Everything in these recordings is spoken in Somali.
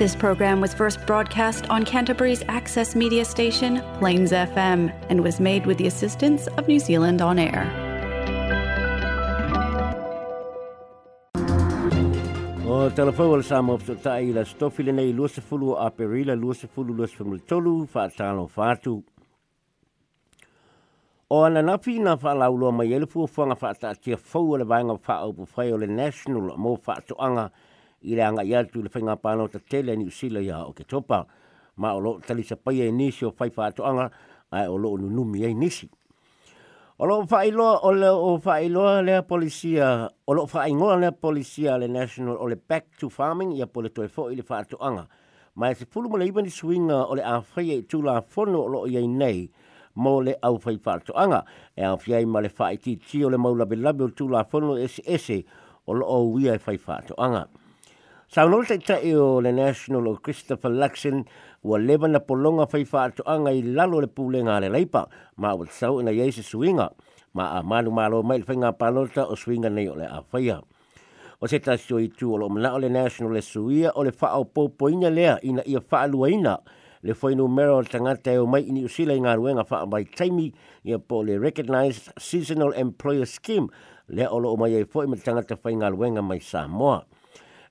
This program was first broadcast on Canterbury's access media station, Plains FM, and was made with the assistance of New Zealand On Air. O telefou le sa mo so tai la stofi le nei luas fulu a perila luas fulu luas fulu tolu fa talo fatu. O ana nafi na fa la ulo mai ele fu fanga fa ta tia fou le vanga fa o pu fai o le national mo fa to anga i le anga ia tu le whainga pāno ta tele ni usila ia o ke topa. Ma o lo tali sa pai e nisi o whai whātu anga ai o lo numi e nisi. O lo whailoa o le o whailoa le polisia, o lo whaingoa le polisia le national o le back to farming ia po le toi fo i le whātu anga. Ma e se pulu mo le iwa ni swinga o le a whai e tūla whono o lo i nei mo le au whai whātu anga. E a whiai ma le whai ti ti o le maula be labe o tūla whono ese ese o lo o wia e whai whātu anga. Sa no te tai o le National o Christopher Luxon ua leva na polonga fai whaatu anga i lalo le pūlenga le leipa, ma o sau ina yeise suinga, ma a manu malo mai le whainga panota o suinga nei o le a whaia. O se ta sio i tu o lo mana o le National le suia o le whaao pōpoina lea ina ia whaalua ina, le whainu mero o tangata o mai ini usila i ngā ruenga wha mai taimi ia po le Recognized Seasonal Employer Scheme, le o lo o mai e fwoi ma tangata whai ngā ruenga mai Samoa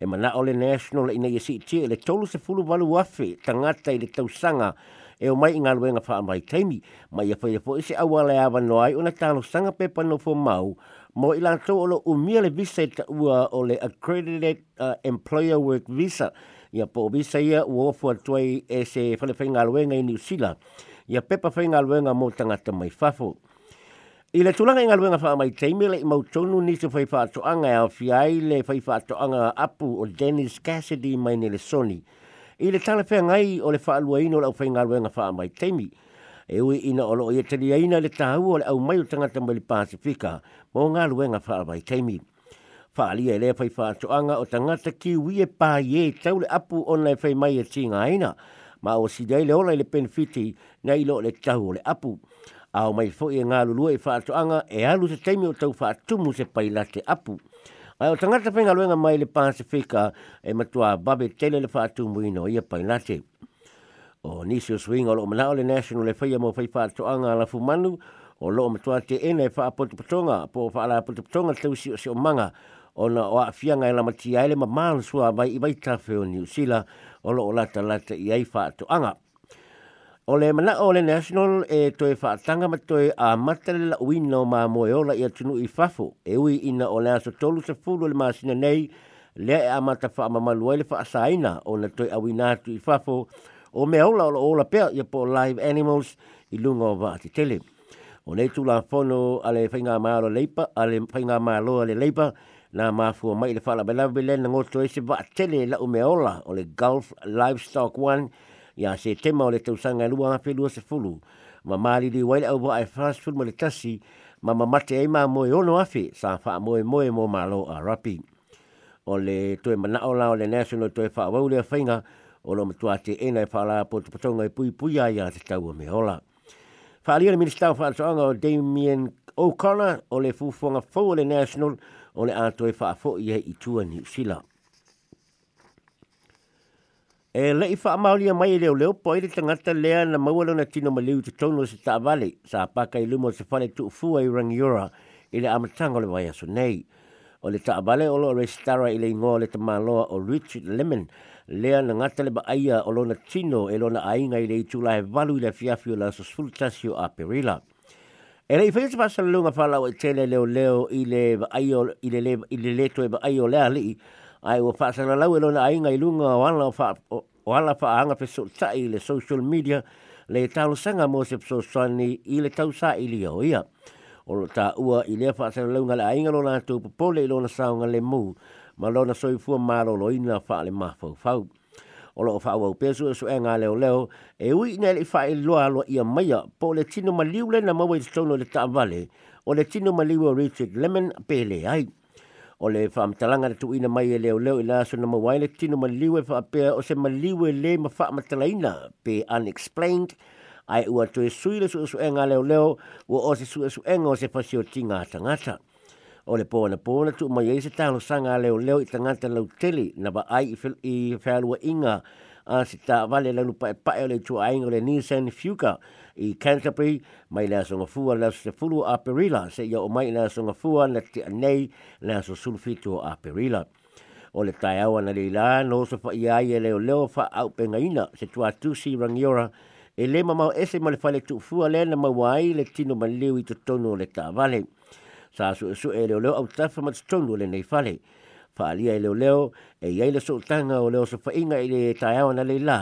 e mana o le national ina i si ti le tolu se fulu walu wafe tangata i le tausanga. E o mai inga luenga wha mai taimi mai a whaia po isi awa le awa noai o na talo sanga pepa no fo mau. Mo i lanto o lo umia le visa ta ua o le accredited uh, employer work visa. Ia po visa ia ua ofu atuai e se whale whainga luenga i New Zealand. Ia pepa whainga luenga mo tangata mai fafo I le tulanga inga luenga wha mai teime le i mautonu ni se whai whaatoanga au fiai le whai whaatoanga apu o Dennis Cassidy mai ne le soni. I le tala whea ngai o le whaalua ino le au whai ngā luenga wha mai teime. E ui ina o loo i tari aina le tahu o le au mai o tangata mai le Pasifika mo ngā luenga wha mai teime. Whaalia e le whai whaatoanga o tangata ki ui e pā ye tau le apu o nei whai mai e tinga aina. Ma o si dei le ola i le benefiti na i lo le tahu o le apu au mai fo i ngā lulua i whaatoanga e alu se teimi o tau whaatumu se pai late apu. Ai o tangata whenga luenga mai le Pasifika e matua babe tele le whaatumu ino ia pai late. O nisi o swinga o lo manao le national le whaia mo whai whaatoanga la fumanu o lo matua te ene e whaapotupatonga po whaalapotupatonga tausi o se o manga o na o afianga e la mati aile ma maan sua mai i waita wheo New Zealand o lo o lata lata i ai whaatoanga. O le mana o le national e toe whaatanga ma toe a matale la uino ma moe ola i atunu i fafo. E ui ina o le aso tolu sa fulu le masina nei le e amata wha mamalu le whaasaina o na toe a winatu i fafo o mea ola ola ola pea i po live animals i lunga o vaati tele. O nei tula fono a le whainga maalo leipa, a le whainga maalo le leipa, na mafua mai le whala belawe le na ngoto e se vaati tele la ume ola o le Gulf Livestock One, ia se tema o le tausanga e lua ngawhi lua se fulu. Ma maari li waile au ai fast food mo le tasi, ma mamate ai ma moe ono afi, sa wha moe moe mo malo a rapi. O le toe mana o la o le national toe wha wau lea whainga, o lo matua te ena e whala po te patonga e pui pui ai te tau me hola. Whaalia le minister wha atoanga o Damien O'Connor o le fufonga fau o le national o le ato e wha fo i i tua New Zealand. E le i maulia mai leo leo po i le tangata lea na maualo na tino maliu te tono se ta vale sa paka i lumo se whale tu fua i rangiora i le amatanga le vai aso nei. O le ta vale o lo restara i le ingoa le tamaloa o Richard Lemon lea na ngata le baaya o lo na tino e lo na ainga i le itu lai valu i le fiafio la so sfultasio a perila. E le i whaia te pasa lunga whala o i tele leo leo i le baaya i le i le leto e baaya o lea li ai o fa sana lau lo na ai ngai lunga wala fa o ala fa anga pe so tai le social media le tau sanga mo se so sani i le tau sa i li o ia. O ta ua i le fa sana lau ngai ai ngai lo na tu pole lo na sa ngai mu ma lo na so i fu ma lo lo ina fa le ma fa fa o lo fa o pe so so nga le leo e ui le fa i lo lo ia mai po le tino ma liu le na mo i stono le ta vale o le tino ma liu Richard Lemon pele ai o le wha amtalanga tu ina mai e leo leo i la so na mawaile tino ma liwe wha apea o se ma liwe le ma wha amtalaina pe unexplained ai ua tu e sui le su su enga leo leo ua o se su su enga o se pasio tinga tangata. o le pōna pōna tu mai eise tālo sanga leo leo i tangata lau tele na ba ai i whaalua inga a si tā vale lanu pa e pae o le tua ainga le Nissan Fuka i Canterbury mai le asonga fua le se fulu a Perila. Se ia o mai le asonga fua na te anei le aso sulfitu a Perila. O le tai awa na le la no so fa ia ia leo leo fa au penga ina se tua tu si rangiora e le mamau ese ma le fale tu fua le na mawai le tino ma leo i to tono le tā vale. Sa su su e leo leo au tafa ma tonu le nei fale fa alia e leo e iai le sultanga o fa inga i le tai awa na le la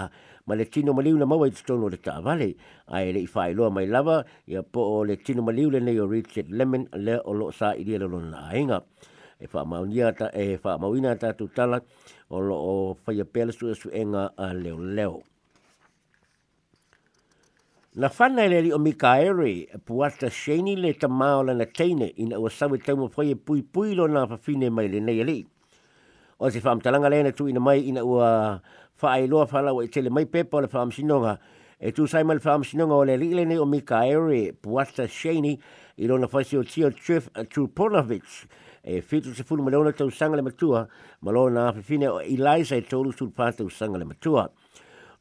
ma le tino maliu na maua i tonu le ta vale a e le i fai loa mai lava ia po o le tino maliu le nei o Richard Lemon le o lo sa i le lo na ainga e fa maunia ta e fa mauina ta tu tala o lo o fai a pele su su enga a leo leo. Na whana e leri o Mika Ere, e puata sheni le ta maola na teine ina ua sawe tau mo whai e pui pui lo whawhine mai le nei ali. O se whamtalanga lena tu ina mai ina ua whaai loa whala i tele mai pepa o le whaam sinonga. E tu sai mai le whaam sinonga o le li le nei o Mika Ere, puata sheni i lo na whasi o tio Trif Truponovic. E fitu se fulu malona tau sanga le matua, malona na whawhine o Eliza e tolu sul pātau sanga le matua.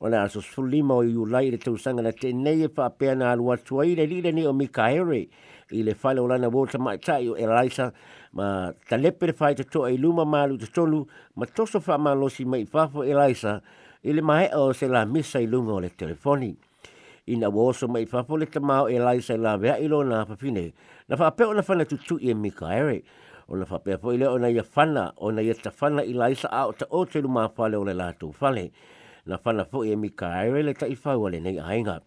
O le aso sulima o iu lai le tausanga na te nei e whapea na alua tua i le lile ni o Mika Ere i le whale o lana wota mai tai o Elisa ma ta lepe le toa i luma malu te tolu ma toso wha malosi mai whafo Elisa i le mahe o se la i lunga o le telefoni. Ina woso mai whafo le tamao Elisa i la vea i lo na whapine na whapea o na i e Mika Ere o na whapea po i ia whana o ia ta whana Elisa a o ta o te luma whale o le lātou whale na whana fo e mika aere le tai whau ale nei ainga.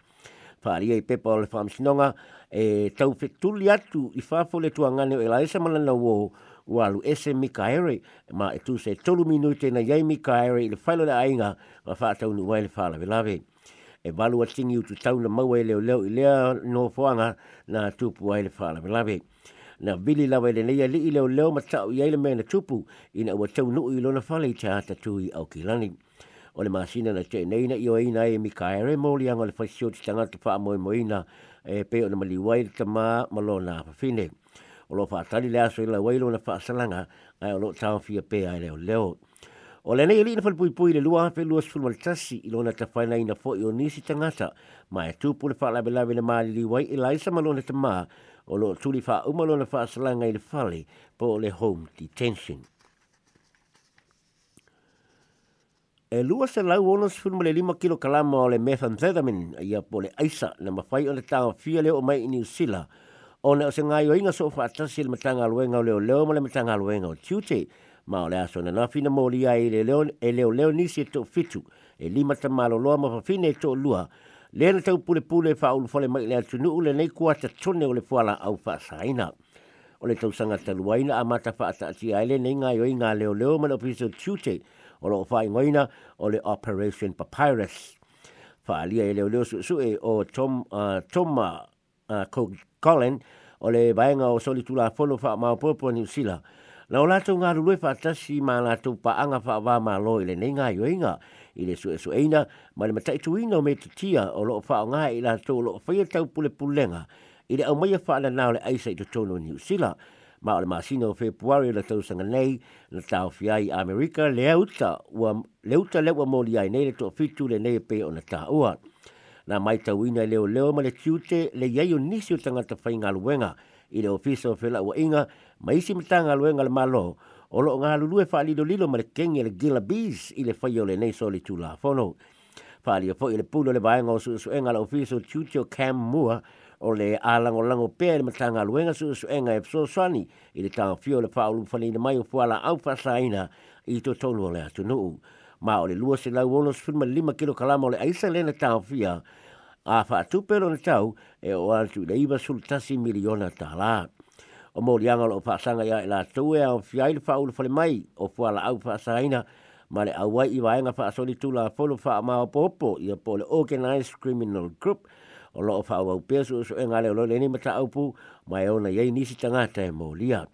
Whaaria i pepa o le whamsinonga e tau whetuli atu i whafo le tuangane o e la esa malana wo walu ese mika aere ma e tu se tolu minute na iei mika aere i le whailo le ainga ma whaatau nu wai le whaala velave. E walu atingi utu tau na maua e leo leo i lea no fuanga na tupu wai le whaala velave. Na vili lawa le neia li i leo leo ma i eile mea na tupu ina ua tau nuu i lona whale i te ata tui au kilani o le masina na te nei na i o ina e mi kaere mo li anga le fasio ti tanga te wha moe moina e pe o na mali wai le tama malo na pafine. O lo wha tali le aso i la wailo na wha salanga ai o lo tau fia pe ai leo leo. O le nei lina falpui pui le lua pe lua sfulu mal tasi i lona ta whaina ina fo i o nisi tangata ma e tupu le wha labe labe le maali li wai i laisa malo na tama o lo tuli wha umalo na wha salanga i le fale po le home detention. E lua se lau ona se fulma le lima kilo kalama o le methamphetamine ia po le aisa na mawhai o le fia leo mai i New Zealand o ne o se ngai o inga so whaatasi le matanga aluenga o leo leo ma le matanga aluenga o tiute ma o le aso na nafina mo li ai le leo e leo leo nisi e to fitu e lima ta malo loa ma whawhine e to lua. Le na tau pule pule wha ulu fole mai le atu nuu le nei kua ta tone o le fuala au wha saina o le tau sanga taluaina a mata wha ata ati ai le nei ngai o inga leo leo ma le ofiso tiute o lo fai ngoina o le Operation Papyrus. Whaalia e leo leo su, su e o Tom, uh, Tom uh, Colin o le vaenga o soli tula fono wha. Na o lato ngā rulue wha tasi ma lato pa anga wha wā ma lo i le nei yoinga i le su e su eina ma le matai tuina o me tia o lo wha o ngā i lato o lo whaia tau pule pulenga i le au maia wha ana nao le aisa i to tono ni usila ma o le masino februari la tau nei na tau fiai Amerika le auta ua le uta le ua moli ai nei le to fitu le nei pe o na ta ua. Na mai tau ina leo leo ma le tiute le iai o nisi o tangata whai ngā luenga i le ofisa o whela ua inga ma isi mta ngā luenga le malo o lo ngā lulue wha lido lilo ma le kengi le gila bees i le whai o le nei soli tu la fono. Wha fo i le pulo le vaenga o su su enga le ofisa o tiute o Cam Moore o le alango lango pe le matanga luenga su su enga e so swani i le tanga fio le paulu fani na mai o fuala au fasaina i to tonu o le atu nuu. Ma o le lua se lau ono sfuma lima kilo kalama o le aisa le na tanga fia a fa tu pelo na tau e o altu le iba sultasi miliona ta la. O mo lianga o fasanga ia i la tue o fiai le paulu fani mai o fuala au fasaina ma le awai i vaenga fa asoli tu la folo fa ma popo i a po le organized criminal group o lo fa o peso so en ale lo upu mai ona ye ni si tanga te mo lia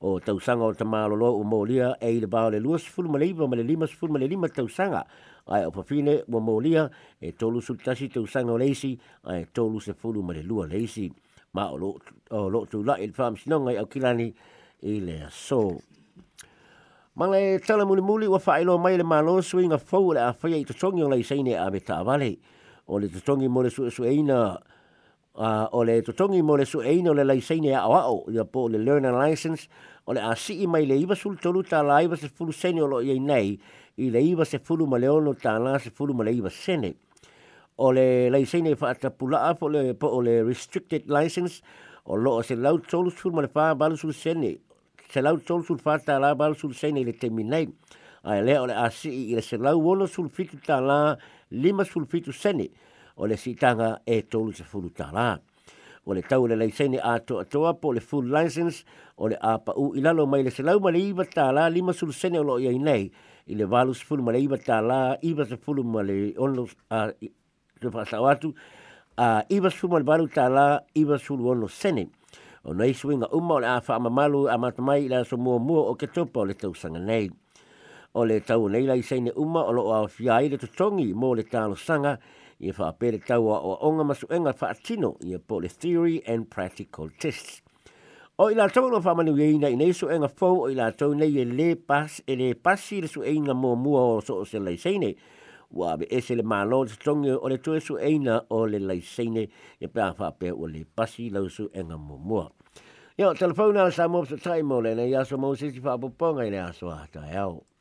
o tau sanga o te malo lo o mo lia e le ba le luas fulu ma le iba ma le lima fulu ma le lima tau sanga ai o pafine mo mo lia e tolu su tasi tau sanga o leisi ai tolu se fulu ma le lua leisi ma o lo lo tu la il fam sinonga au kilani i le so. Ma le tala muli muli wa mai le malo swinga fau le a whaia i tatongi o le seine a me. O le tatongi mo le su su eina. Uh, o le tatongi mo le su eina o le lai seine a awao i a po le learner license. O le a si i mai le iwa sul tolu ta la iwa se fulu sene o lo i nei. I le iwa se fulu ma le ono ta la se fulu ma le iwa sene. O le lai seine fa ata pula a po le, po o le restricted license. O lo se lau tolu sul ma le fa balu sul sene. Se lau tolu sul fata la bal sul sene le temi. A le o le asi i le se lau wono sul fitu ta la lima sul fitu sene o le sitanga e tolu se fulu. O le tau le leisene a to atoa po le full license o le apa u ilalo mai le se lau ma le iwa ta la lima sul sene o lo iai nei i le valu se fulu ma le iwa ta la iwa se fulu ma le ono a te whasa watu a iwa se fulu ma le valu iwa se fulu ono sene o nei swinga uma o le a wha malu a matamai i la so mua mua o ke topa o le tau sanga nei. O le tau nei lai seine uma o lo a whiai le tutongi mo le talo sanga i wha pere tau o onga masu enga wha atino i a po le theory and practical tests. O i la tau no whamanu i eina i neiso enga fau o i la tau nei e le pas e le pasi le su eina mua o so o se lai seine wa be ese le malo le tongi o le tue su eina o le lai seine e pēa whape o le pasi lau su enga mua. Yo, telefona sa mo sa tai mo le na ya so mo sisi fa poponga i aso ata e au.